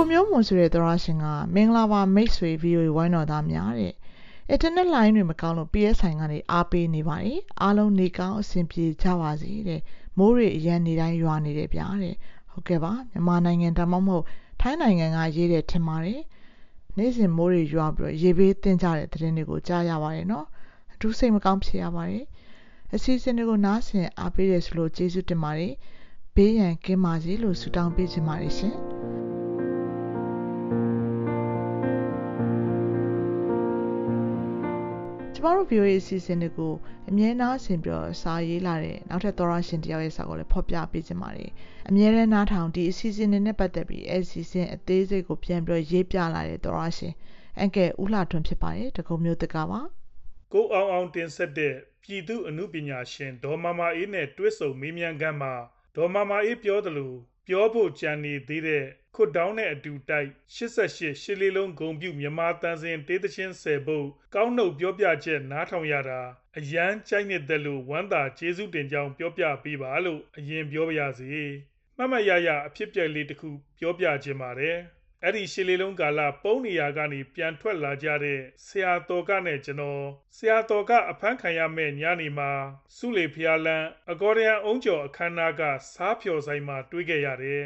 ကိုမျိုးမွန်ဆိုတဲ့သောရရှင်ကမင်္ဂလာပါမိတ်ဆွေ VOA ဝိုင်းတော်သားများတဲ့ internet line တွေမကောင်းလို့ PSI ကနေအားပေးနေပါတယ်အားလုံးနေကောင်းအဆင်ပြေကြပါစေတဲ့မိုးတွေအရန်နေတိုင်းရွာနေတယ်ဗျာတဲ့ဟုတ်ကဲ့ပါမြန်မာနိုင်ငံဒါမှမဟုတ်ထိုင်းနိုင်ငံကရေးတယ်ထင်ပါတယ်နေ့စဉ်မိုးတွေရွာပြီးတော့ရေဘေးတင်ကြတဲ့သတင်းတွေကိုကြားရပါတယ်နော်အထူးစိတ်မကောင်းဖြစ်ရပါတယ်အစီအစဉ်တွေကိုနားဆင်အားပေးရဆိုလို့ကျေးဇူးတင်ပါတယ်ဘေးရန်ကင်းပါစေလို့ဆုတောင်းပေးချင်ပါတယ်ရှင် ကျမတို့ VOA အစီအစဉ်တွေကိုအမြဲနားဆင်ပြီးတော့စာရေးလာတဲ့နောက်ထပ်သောရရှင်တယောက်ရဲ့စာကိုလည်းဖော်ပြပေးချင်ပါတယ်။အမြဲတမ်းနားထောင်ဒီအစီအစဉ်တွေနဲ့ပတ်သက်ပြီးအစီအစဉ်အသေးစိတ်ကိုပြန်ပြီးတော့ရေးပြလာတဲ့သောရရှင်အန်ကဲဦးလှထွန်းဖြစ်ပါတယ်တကုံမျိုးတကပါ။ကိုအောင်အောင်တင်ဆက်တဲ့ပြည်သူအမှုပညာရှင်ဒေါ်မမအေးနဲ့တွဲဆုံမေးမြန်းခန်းမှာဒေါ်မမအေးပြောသလိုပြောဖို့ကြံနေသေးတဲ့ ခွတ်တောင်းနဲ့အတူတိုက်88ရှစ်လေးလုံးဂုံပြုမြန်မာတန်စင်တေးသချင်း10ပုတ်ကောင်းနှုတ်ပြောပြချက်နားထောင်ရတာအရန်ကြိုက်နေတဲ့လို့ဝမ်းသာကျေးဇူးတင်ကြောင်းပြောပြပေးပါလို့အရင်ပြောပါရစေမှတ်မှတ်ရရအဖြစ်ပြက်လေးတစ်ခုပြောပြခြင်းပါတယ်အဲ့ဒီရှစ်လေးလုံးကာလပုံနေရာကနေပြန်ထွက်လာကြတဲ့ဆရာတော်ကနဲ့ကျွန်တော်ဆရာတော်ကအဖမ်းခံရမဲ့ညနေမှာစုလေဖျားလန်းအကော်ဒယံအုံးကျော်အခမ်းအနားကစားဖြော်ဆိုင်မှာတွေ့ခဲ့ရတယ်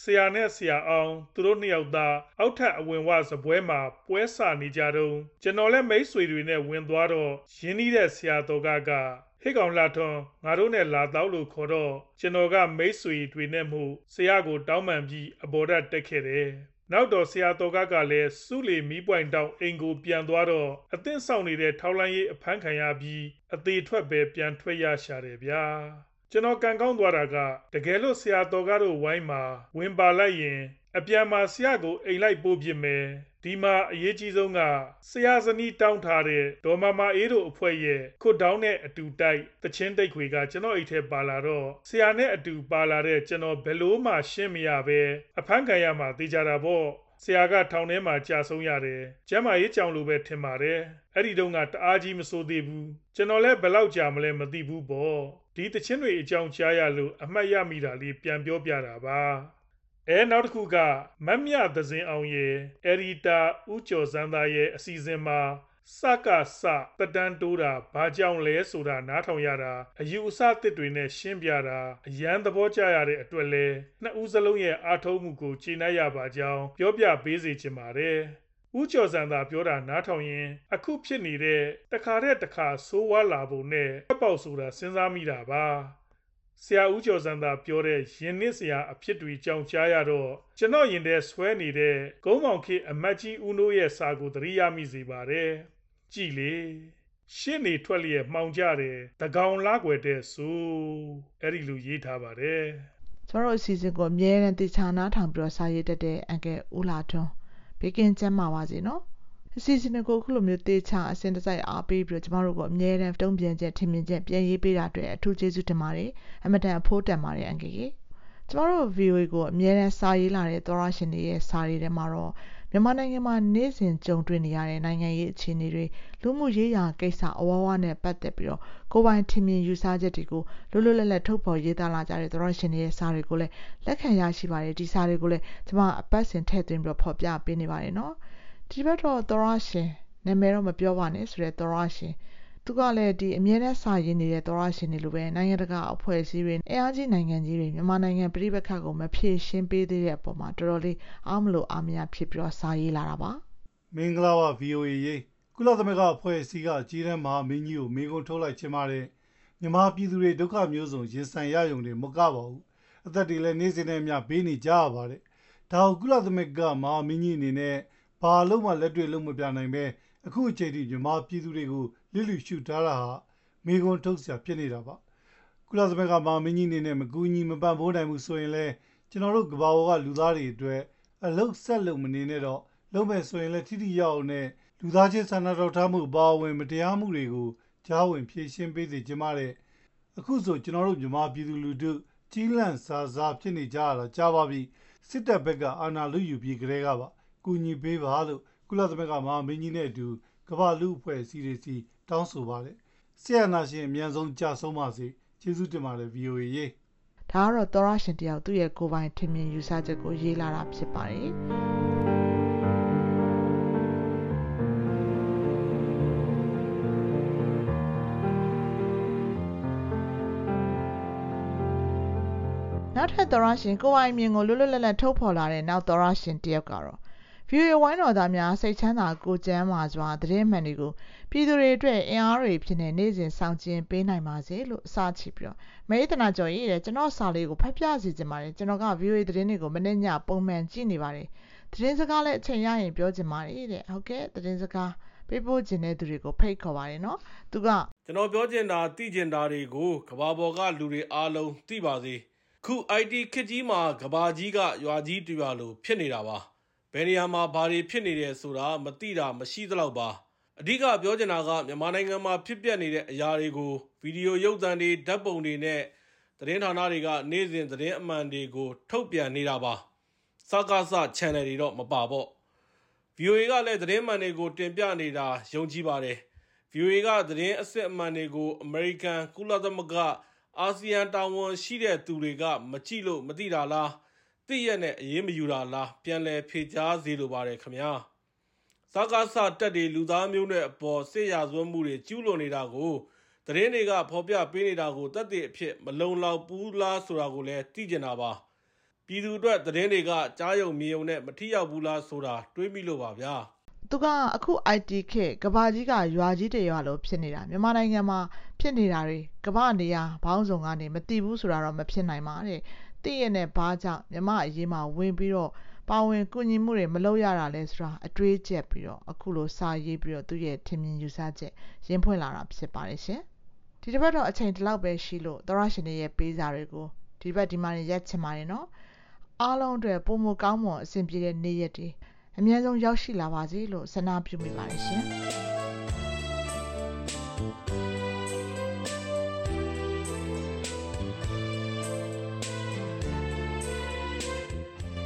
ဆရာနဲ့ဆရာအောင်သူတို့နှစ်ယောက်သားအောက်ထပ်အဝင်ဝစပွဲမှာပွဲဆနေကြတော့ကျွန်တော်လည်းမိတ်ဆွေတွေနဲ့ဝင်သွားတော့ရင်းနှီးတဲ့ဆရာတော်ကကဟေ့ကောင်လာထွန်းငါတို့နဲ့လာတော့လို့ခေါ်တော့ကျွန်တော်ကမိတ်ဆွေတွေနဲ့မှုဆရာကိုတောင်းပန်ပြီးအပေါ်တက်တက်ခဲ့တယ်နောက်တော့ဆရာတော်ကကလည်းစုလီမီးပွိုင်တောင်အိမ်ကိုပြန်သွားတော့အသင်းဆောင်နေတဲ့ထောက်လိုင်းရေးအဖမ်းခံရပြီးအသေးထွက်ပဲပြန်ထွက်ရရှာတယ်ဗျာ ကျွန်တော်ကန်ကောင်းသွားတာကတကယ်လို့ဆရာတော်ကတော့ဝိုင်းမှာဝင်ပါလိုက်ရင် အပြန်မှာဆရာကိုအိမ်လိုက်ပို့ပြမယ်ဒီမှာအရေးကြီးဆုံးကဆရာဇနီးတောင်းထားတဲ့ဒေါ်မမအေးတို့အဖွဲ့ရဲ့ခွတ်တောင်းနဲ့အတူတိုက်တချင်းတိတ်ခွေကကျွန်တော်အိတ်ထဲပါလာတော့ဆရာနဲ့အတူပါလာတဲ့ကျွန်တော်ဘယ်လို့မှရှင်းမရပဲအဖမ်းခံရမှာသိကြတာပေါ့ဆရာကထောင်ထဲမှာကြာဆုံးရတယ်ကျမ်းမာရေးကြောင်လိုပဲထင်ပါတယ်အဲ့ဒီတုန်းကတအားကြီးမစိုးသေးဘူးကျွန်တော်လည်းဘယ်လောက်ကြာမလဲမသိဘူးပေါ့ ဒီတချင်းတွေအကြောင်းကြားရလို့အမှတ်ရမိတာလေးပြန်ပြောပြတာပါအဲနောက်တစ်ခုကမတ်မြသဇင်အောင်ရဲ့အရီတာဦးကျော်စန်းသားရဲ့အစီအစဉ်မှာစကစတတန်းတိုးတာဘာကြောင့်လဲဆိုတာနားထောင်ရတာအယူအဆသစ်တွေနဲ့ရှင်းပြတာအရန်သဘောကျရတဲ့အတွက်လဲနှစ်ဦးစလုံးရဲ့အားထုတ်မှုကိုကျေနပ်ရပါကြောင်းပြောပြပေးစီချင်ပါတယ် ဦးကျော်စံသာပြောတာနားထောင်ရင် အခုဖြစ်နေတဲ့ တခါတဲ့တခါ ဆိုးဝါးလာပုံနဲ့ပေါက်ဆိုတာ စဉ်းစားမိတာပါ ဆရာဦးကျော်စံသာပြောတဲ့ယင်းနစ်ဆရာအဖြစ်တွေကြောင်းကြားရတော့ ကျွန်တော်ရင်ထဲဆွဲနေတဲ့ဂုံးမောင်ခေအမတ်ကြီးဦးနိုးရဲ့စာကို သတိရမိစေပါတယ် ကြည်လေ ရှင်းနေထွက်လျက် မှောင်ကြတယ်တကောင်လာွယ်တဲ့ဆို အဲ့ဒီလို ရေးထားပါတယ် ကျွန်တော်အစီအစဉ်ကို အမြဲတမ်းတေချာနာထောင်ပြီးတော့စာရေးတတ်တဲ့ အန်ကယ်ဦးလာထွန်း ဘေကင်းကျမ်းပါပါစေနော်အစီအစဉ်ကိုခုလိုမျိုးတေချာအစင်တစိုက်အားပေးပြီးတော့ကျမတို့ကိုအမြဲတမ်းတုံ့ပြန်ချက်ထင်မြင်ချက်ပြန်ရေးပေးတာအတွက်အထူးကျေးဇူးတင်ပါတယ်အမတန်အဖိုးတန်ပါတယ်အန်ကယ်ကြီးကျမတို့ VOA ကိုအမြဲတမ်းစာရေးလာတဲ့သောရရှင်တွေရဲ့စာတွေထဲမှာတော့ မြန်မာနိုင်ငံမှာနေ့စဉ်ကြုံတွေ့နေရတဲ့နိုင်ငံရေးအခြေအနေတွေလူမှုရေးရာကိစ္စအဝဝနဲ့ပတ်သက်ပြီးတော့ကိုယ်ပိုင်ထင်မြင်ယူဆချက်တွေကိုလွတ်လွတ်လပ်လပ်ထုတ်ဖော်ရေးသားလာကြတဲ့သောရရှင်တွေရဲ့စာတွေကိုလည်းလက်ခံရရှိပါတယ်ဒီစာတွေကိုလည်းကျမအပတ်စဉ်ထည့်သွင်းပြီးတော့ဖော်ပြပေးနေပါတယ်နော်ဒီဘက်တော့သောရရှင်နာမည်တော့မပြောပါနဲ့ဆိုတဲ့သောရရှင် သူကလည်းဒီအမြဲတမ်းစာရင်းနေတဲ့သောရရှင်တွေလိုပဲနိုင်ငံတကာအဖွဲ့အစည်းတွေအင်အားကြီးနိုင်ငံကြီးတွေမြန်မာနိုင်ငံပြည်ပခတ်ကိုမဖြေရှင်းပေးသေးတဲ့အပေါ်မှာတော်တော်လေးအားမလို့အားမရဖြစ်ပြီးတော့စာရေးလာတာပါမင်္ဂလာပါ VOA ရေးကုလသမဂ္ဂအဖွဲ့အစည်းကကြီးတန်းမဟာမင်းကြီးကိုမိကုံထုတ်လိုက်ခြင်းပါတယ်မြန်မာပြည်သူတွေဒုက္ခမျိုးစုံရင်ဆိုင်ရယုံတွေမကပါဘူးအသက်တွေလည်းနေ့စဉ်နဲ့မျှပေးနေကြရပါတယ်ဒါကိုကုလသမဂ္ဂမဟာမင်းကြီးအနေနဲ့ဘာလို့မှလက်တွေ့လုံးမပြနိုင်ပဲအခုအချိန်ထိမြန်မာပြည်သူတွေကို လစ်လျရှုထားတာဟာမိကွန်ထုတ်စရာဖြစ်နေတာပါကုလသမဂ္ဂမဟာမင်းကြီးအနေနဲ့မကူညီမပံ့ပိုးနိုင်ဘူးဆိုရင်လည်းကျွန်တော်တို့ကဘာဝကလူသားတွေအတွက်အလုတ်ဆက်လုံမနေနဲ့တော့လုံးမဲ့ဆိုရင်လည်းထိထိရောက်အောင်နဲ့လူသားချင်းစာနာတော်ထားမှုပါဝင်မတရားမှုတွေကိုကြားဝင်ဖြေရှင်းပေးစေချင်ပါတယ်အခုဆိုကျွန်တော်တို့မြန်မာပြည်သူလူထုကြီးလန့်စာစားဖြစ်နေကြရတာကြားပါပြီစစ်တပ်ဘက်ကအာဏာလုယူပြီးကြတဲ့ကပါကူညီပေးပါလို့ကုလသမဂ္ဂမဟာမင်းကြီးနဲ့အတူကမ္ဘာလူအဖွဲ့အစည်းတွေစီ တောင်းဆိုပါတယ်ဆရာနာရှင်အမြန်ဆုံးကြဆုံးပါစေကျေးဇူးတင်ပါတယ် VOA ရေဒါကတော့သောရရှင်တယောက်သူ့ရဲ့ကိုယ်ပိုင်ထင်မြင်ယူဆချက်ကိုရေးလာတာဖြစ်ပါတယ်နောက်ထပ်သောရရှင်ကိုယ်ပိုင်မြင်ကိုလွတ်လွတ်လပ်လပ်ထုတ်ဖော်လာတဲ့နောက်သောရရှင်တယောက်ကတော့ view ဝိုင်းတော်သားများစိတ်ချမ်းသာကိုကျမ်းမာစွာသတင်းမှန်တွေကိုပြည်သူတွေအတွက်အင်အားတွေဖြစ်နေနေ့စဉ်ဆောင်ကျဉ်ပေးနိုင်ပါစေလို့အစချပြီးတော့မေတနာကျော်ရေးတဲ့ကျွန်တော်စာလေးကိုဖတ်ပြစီချင်ပါတယ်ကျွန်တော်က view သတင်းတွေကိုမနေ့ညပုံမှန်ကြည့်နေပါတယ်သတင်းစကားလည်းအချိန်ရရင်ပြောချင်ပါတယ်တဲ့ဟုတ်ကဲ့သတင်းစကားပေးပို့ခြင်းတဲ့သူတွေကိုဖိတ်ခေါ်ပါတယ်နော်သူကကျွန်တော်ပြောချင်တာသိချင်တာတွေကိုကဘာပေါ်ကလူတွေအားလုံးသိပါစေခု IT ခစ်ကြီးမှာကဘာကြီးကရွာကြီးတူရွာလိုဖြစ်နေတာပါ ဘယ်နေရာမှာဘာတွေဖြစ်နေတယ်ဆိုတာမသိတာမရှိသလောက်ပါအဓိကပြောချင်တာကမြန်မာနိုင်ငံမှာဖြစ်ပျက်နေတဲ့အရာတွေကိုဗီဒီယိုရုပ်သံတွေဓာတ်ပုံတွေနဲ့သတင်းဌာနတွေကနေ့စဉ်သတင်းအမှန်တွေကို ထုတ်ပြန်နေတာပါစကားစ channel တွေတော့မပါပေါ့ VOA ကလည်းသတင်းမှန်တွေကို တင်ပြနေတာယုံကြည်ပါတယ် VOA ကသတင်းအစစ်အမှန်တွေကို American ကုလသမဂ္ဂအာဆီယံတာဝန်ရှိတဲ့သူတွေက မကြည့်လို့မသိတာလား သိရနဲ့အရေးမယူတာလားပြန်လည်ဖြေကြားစေလိုပါတယ်ခင်ဗျာစကားစတက်တွေလူသားမျိုးနဲ့အပေါ်စစ်ရာဇဝတ်မှုတွေကျူးလွန်နေတာကိုသတင်းတွေကဖော်ပြပေးနေတာကိုတတ်တဲ့အဖြစ်မလုံလောက်ဘူးလားဆိုတာကိုလည်းသိကျင်တာပါပြည်သူအတွက်သတင်းတွေကကြားယုံမြေယုံနဲ့မထိရောက်ဘူးလားဆိုတာတွေးမိလို့ပါဗျာသူကအခု IT ခေတ်ကဘာကြီးကရွာကြီးတရွာလို့ဖြစ်နေတာမြန်မာနိုင်ငံမှာဖြစ်နေတာတွေကဘာနေရာဘောင်းဆောင်ကနေမသိဘူးဆိုတာတော့မဖြစ်နိုင်ပါတဲ့ သိရတဲ့ဘာကြောင့်မြမအရေးမှာဝင်ပြီးတော့ပါဝင်ကူညီမှုတွေမလုပ်ရတာလဲဆိုတာအတွေးကျက်ပြီးတော့အခုလိုစာရေးပြီးတော့သူ့ရဲ့ထင်မြင်ယူဆချက်ရင်းဖွင့်လာတာဖြစ်ပါတယ်ရှင်ဒီတစ်ပတ်တော့အချိန်ဒီလောက်ပဲရှိလို့သောရရှင်တွေရဲ့ပေးစာတွေကိုဒီဘက်ဒီမှာရက်ချင်ပါတယ်နော်အားလုံးအတွက်ပုံမကောင်းမွန်အဆင်ပြေတဲ့နေ့ရက်တွေအများဆုံးရောက်ရှိလာပါစေလို့ဆန္ဒပြုမိပါတယ်ရှင်